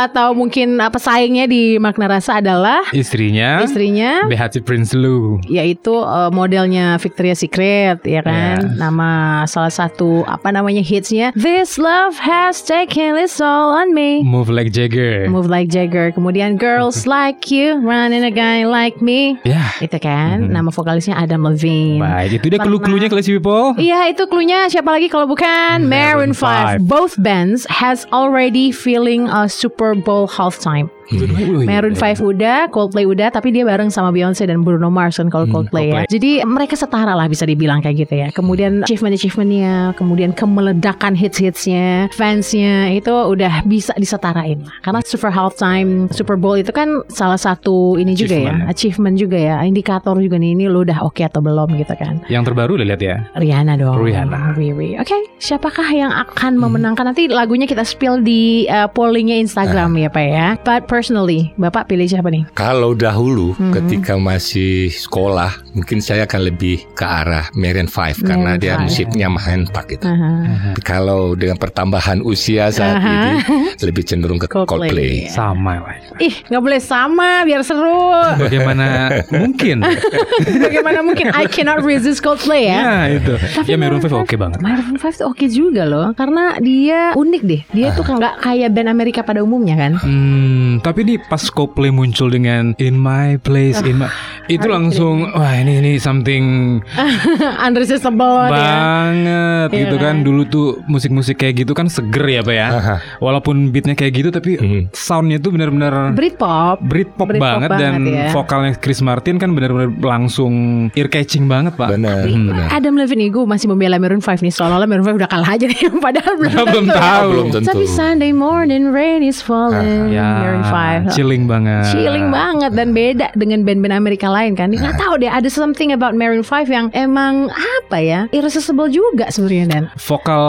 atau mungkin uh, pesaingnya di makna rasa adalah Istrinya istrinya BHT Prince Lou. Yaitu uh, modelnya Victoria's Secret ya kan. Ya. Nama salah satu apa namanya hitsnya This love has taken its all on me. Move like Jagger. Move like Jagger. Kemudian Girls Like You, Running a Guy Like Me. Ya. Itu kan Mhm. nama vokalisnya Adam Levine. Baik, itu dia clue-cluenya Classy People. Iya itu cluenya siapa lagi kalau bukan Maroon Maroon 5. 5. Both bands has already feeling a Super Bowl halftime. Wih, Maroon 5 udah, Coldplay udah, tapi dia bareng sama Beyonce dan Bruno Mars kan kalau Hmm, Coldplay, ya. Coldplay. Jadi mereka setara lah bisa dibilang kayak gitu ya. Kemudian achievement-achievementnya, kemudian kemeledakan hits-hitsnya, fansnya itu udah bisa disetarain lah. Karena Super Halftime, Super Bowl itu kan salah satu ini juga ya, Achievement juga ya, indikator juga nih ini lo udah oke atau belum gitu kan. Yang terbaru udah lihat ya. Rihanna dong. Rihanna. Riri. Oke, siapakah yang akan memenangkan nanti lagunya kita spill di uh, pollingnya Instagram ya Pak ya. But personally, Bapak pilih siapa nih? Kalau dahulu Mhm. ketika masih sekolah, mungkin saya akan lebih ke arah Maroon 5 karena dia 5. musiknya mentak gitu. Aha. Kalau dengan pertambahan usia saat Aha. ini lebih cenderung ke Coldplay. Coldplay. Sama. Ih, nggak boleh sama biar seru. Bagaimana mungkin? Bagaimana mungkin I cannot resist Coldplay ya? Ya itu. Tapi Ya Maroon 5 Maroon oke banget. Maroon 5 tuh oke juga loh Karena dia unik deh Dia tuh nggak kayak band Amerika pada umumnya kan Hmm, tapi nih pas Coldplay muncul dengan In My Place, in my, itu langsung wah ini ini something Unresistable banget ya banget Iya gitu kan. kan? Dulu tuh musik-musik kayak gitu kan seger ya pak ya. Aha. Walaupun beatnya kayak gitu tapi Mhm. soundnya tuh benar-benar Britpop Britpop Britpop banget, banget dan ya. vokalnya Chris Martin kan benar-benar langsung ear catching banget pak. Benar. Adam Levine gue masih membela Maroon 5 nih Seolah-olah Maroon 5 udah kalah aja nih Padahal belum tahu. Belum tentu. Tapi Sunday morning rain is falling Ya, Maroon 5 chilling banget. Chilling banget dan beda dengan band-band Amerika lain kan. Nggak tahu deh ada something about Maroon 5 yang emang apa ya irresistible juga sebenarnya dan. Vokal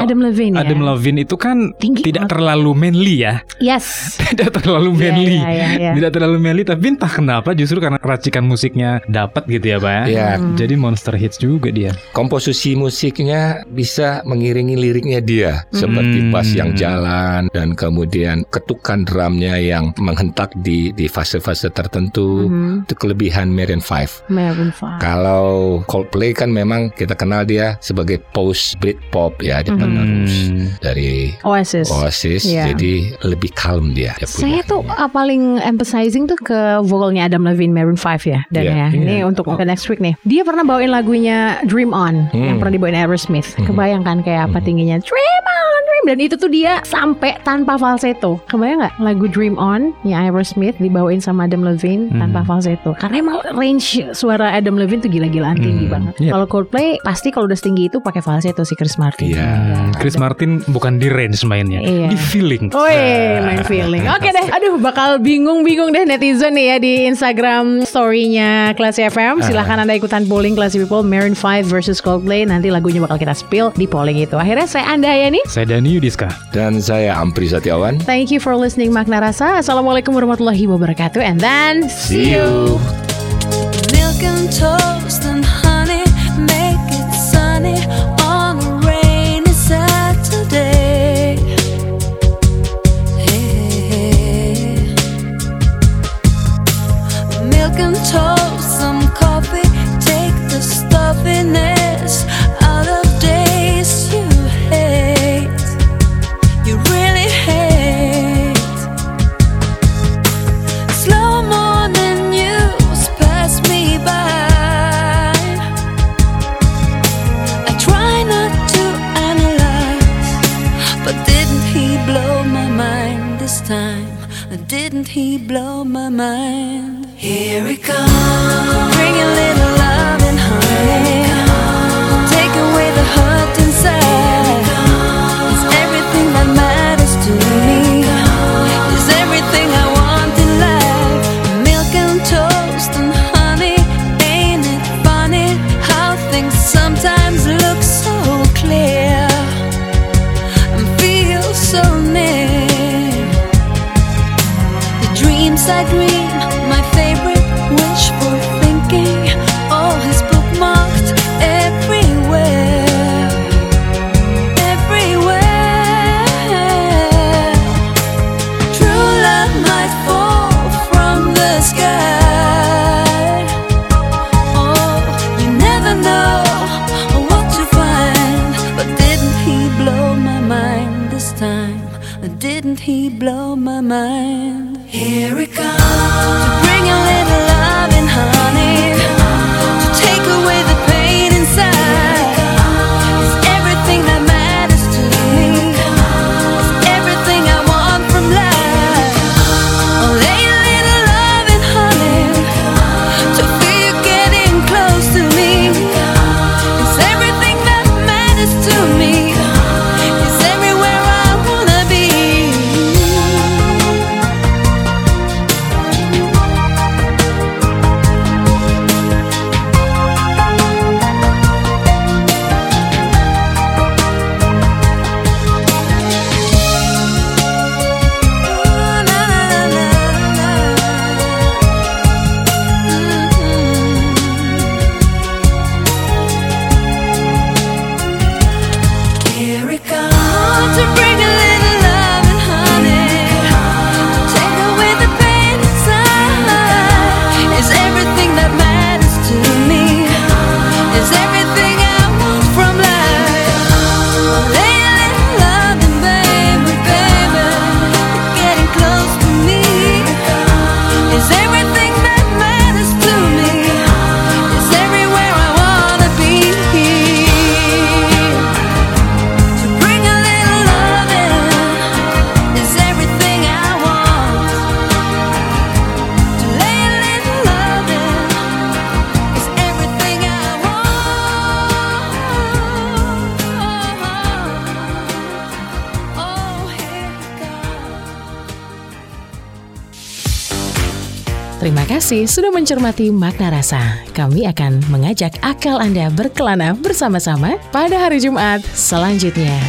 Adam Levine ya? Adam Levine itu kan Tinggi tidak banget. terlalu manly ya. Yes. tidak terlalu Iya, manly. iya, iya, iya. Tidak terlalu manly tapi entah kenapa justru karena racikan musiknya dapat gitu ya, Pak ya. Iya. Hmm. Jadi monster hits juga dia. Komposisi musiknya bisa mengiringi liriknya dia seperti Hmm. bass yang jalan dan kemudian ketukan drumnya yang menghentak di di fase-fase tertentu. Mhm. Itu kelebihan Maroon 5. Maroon 5. Kalau Coldplay kan memang kita kenal dia sebagai post Britpop ya, dia Mhm. penerus dari Oasis. Oasis, Iya. jadi lebih calm dia. dia Saya tuh uh, paling emphasizing tuh ke vokalnya Adam Levine Maroon 5 ya dan Iya, ya. Ini untuk ke next week nih. Dia pernah bawain lagunya Dream On yang Hmm. pernah dibawain Aerosmith. Hmm. Kebayangkan kayak apa tingginya Dream On, Dream dan itu tuh dia sampai tanpa falsetto. Kebayang nggak lagu Dream On yang Aerosmith dibawain sama Adam Levine Hmm. tanpa falsetto? Karena emang range suara Adam Levine tuh gila-gilaan tinggi Hmm. banget. Iya. Kalau Coldplay pasti kalau udah setinggi itu pakai falsetto si Chris Martin. Iya. Hmm, Chris Martin bukan di range mainnya, Iya. di feeling. Woi, main feeling. Oke deh, aduh bakal bingung-bingung deh netizen nih ya di Instagram story-nya Classy FM. Silahkan anda ikutan polling Classy People Maroon 5 versus Coldplay. Nanti lagunya bakal kita spill di polling itu. Akhirnya saya Anda ya nih. Saya Dani Yudiska. Dan saya Ampri Satiawan. Thank you for listening Makna Rasa. Assalamualaikum warahmatullahi wabarakatuh. And then see you. Milk and mencermati makna rasa. Kami akan mengajak akal Anda berkelana bersama-sama pada hari Jumat selanjutnya.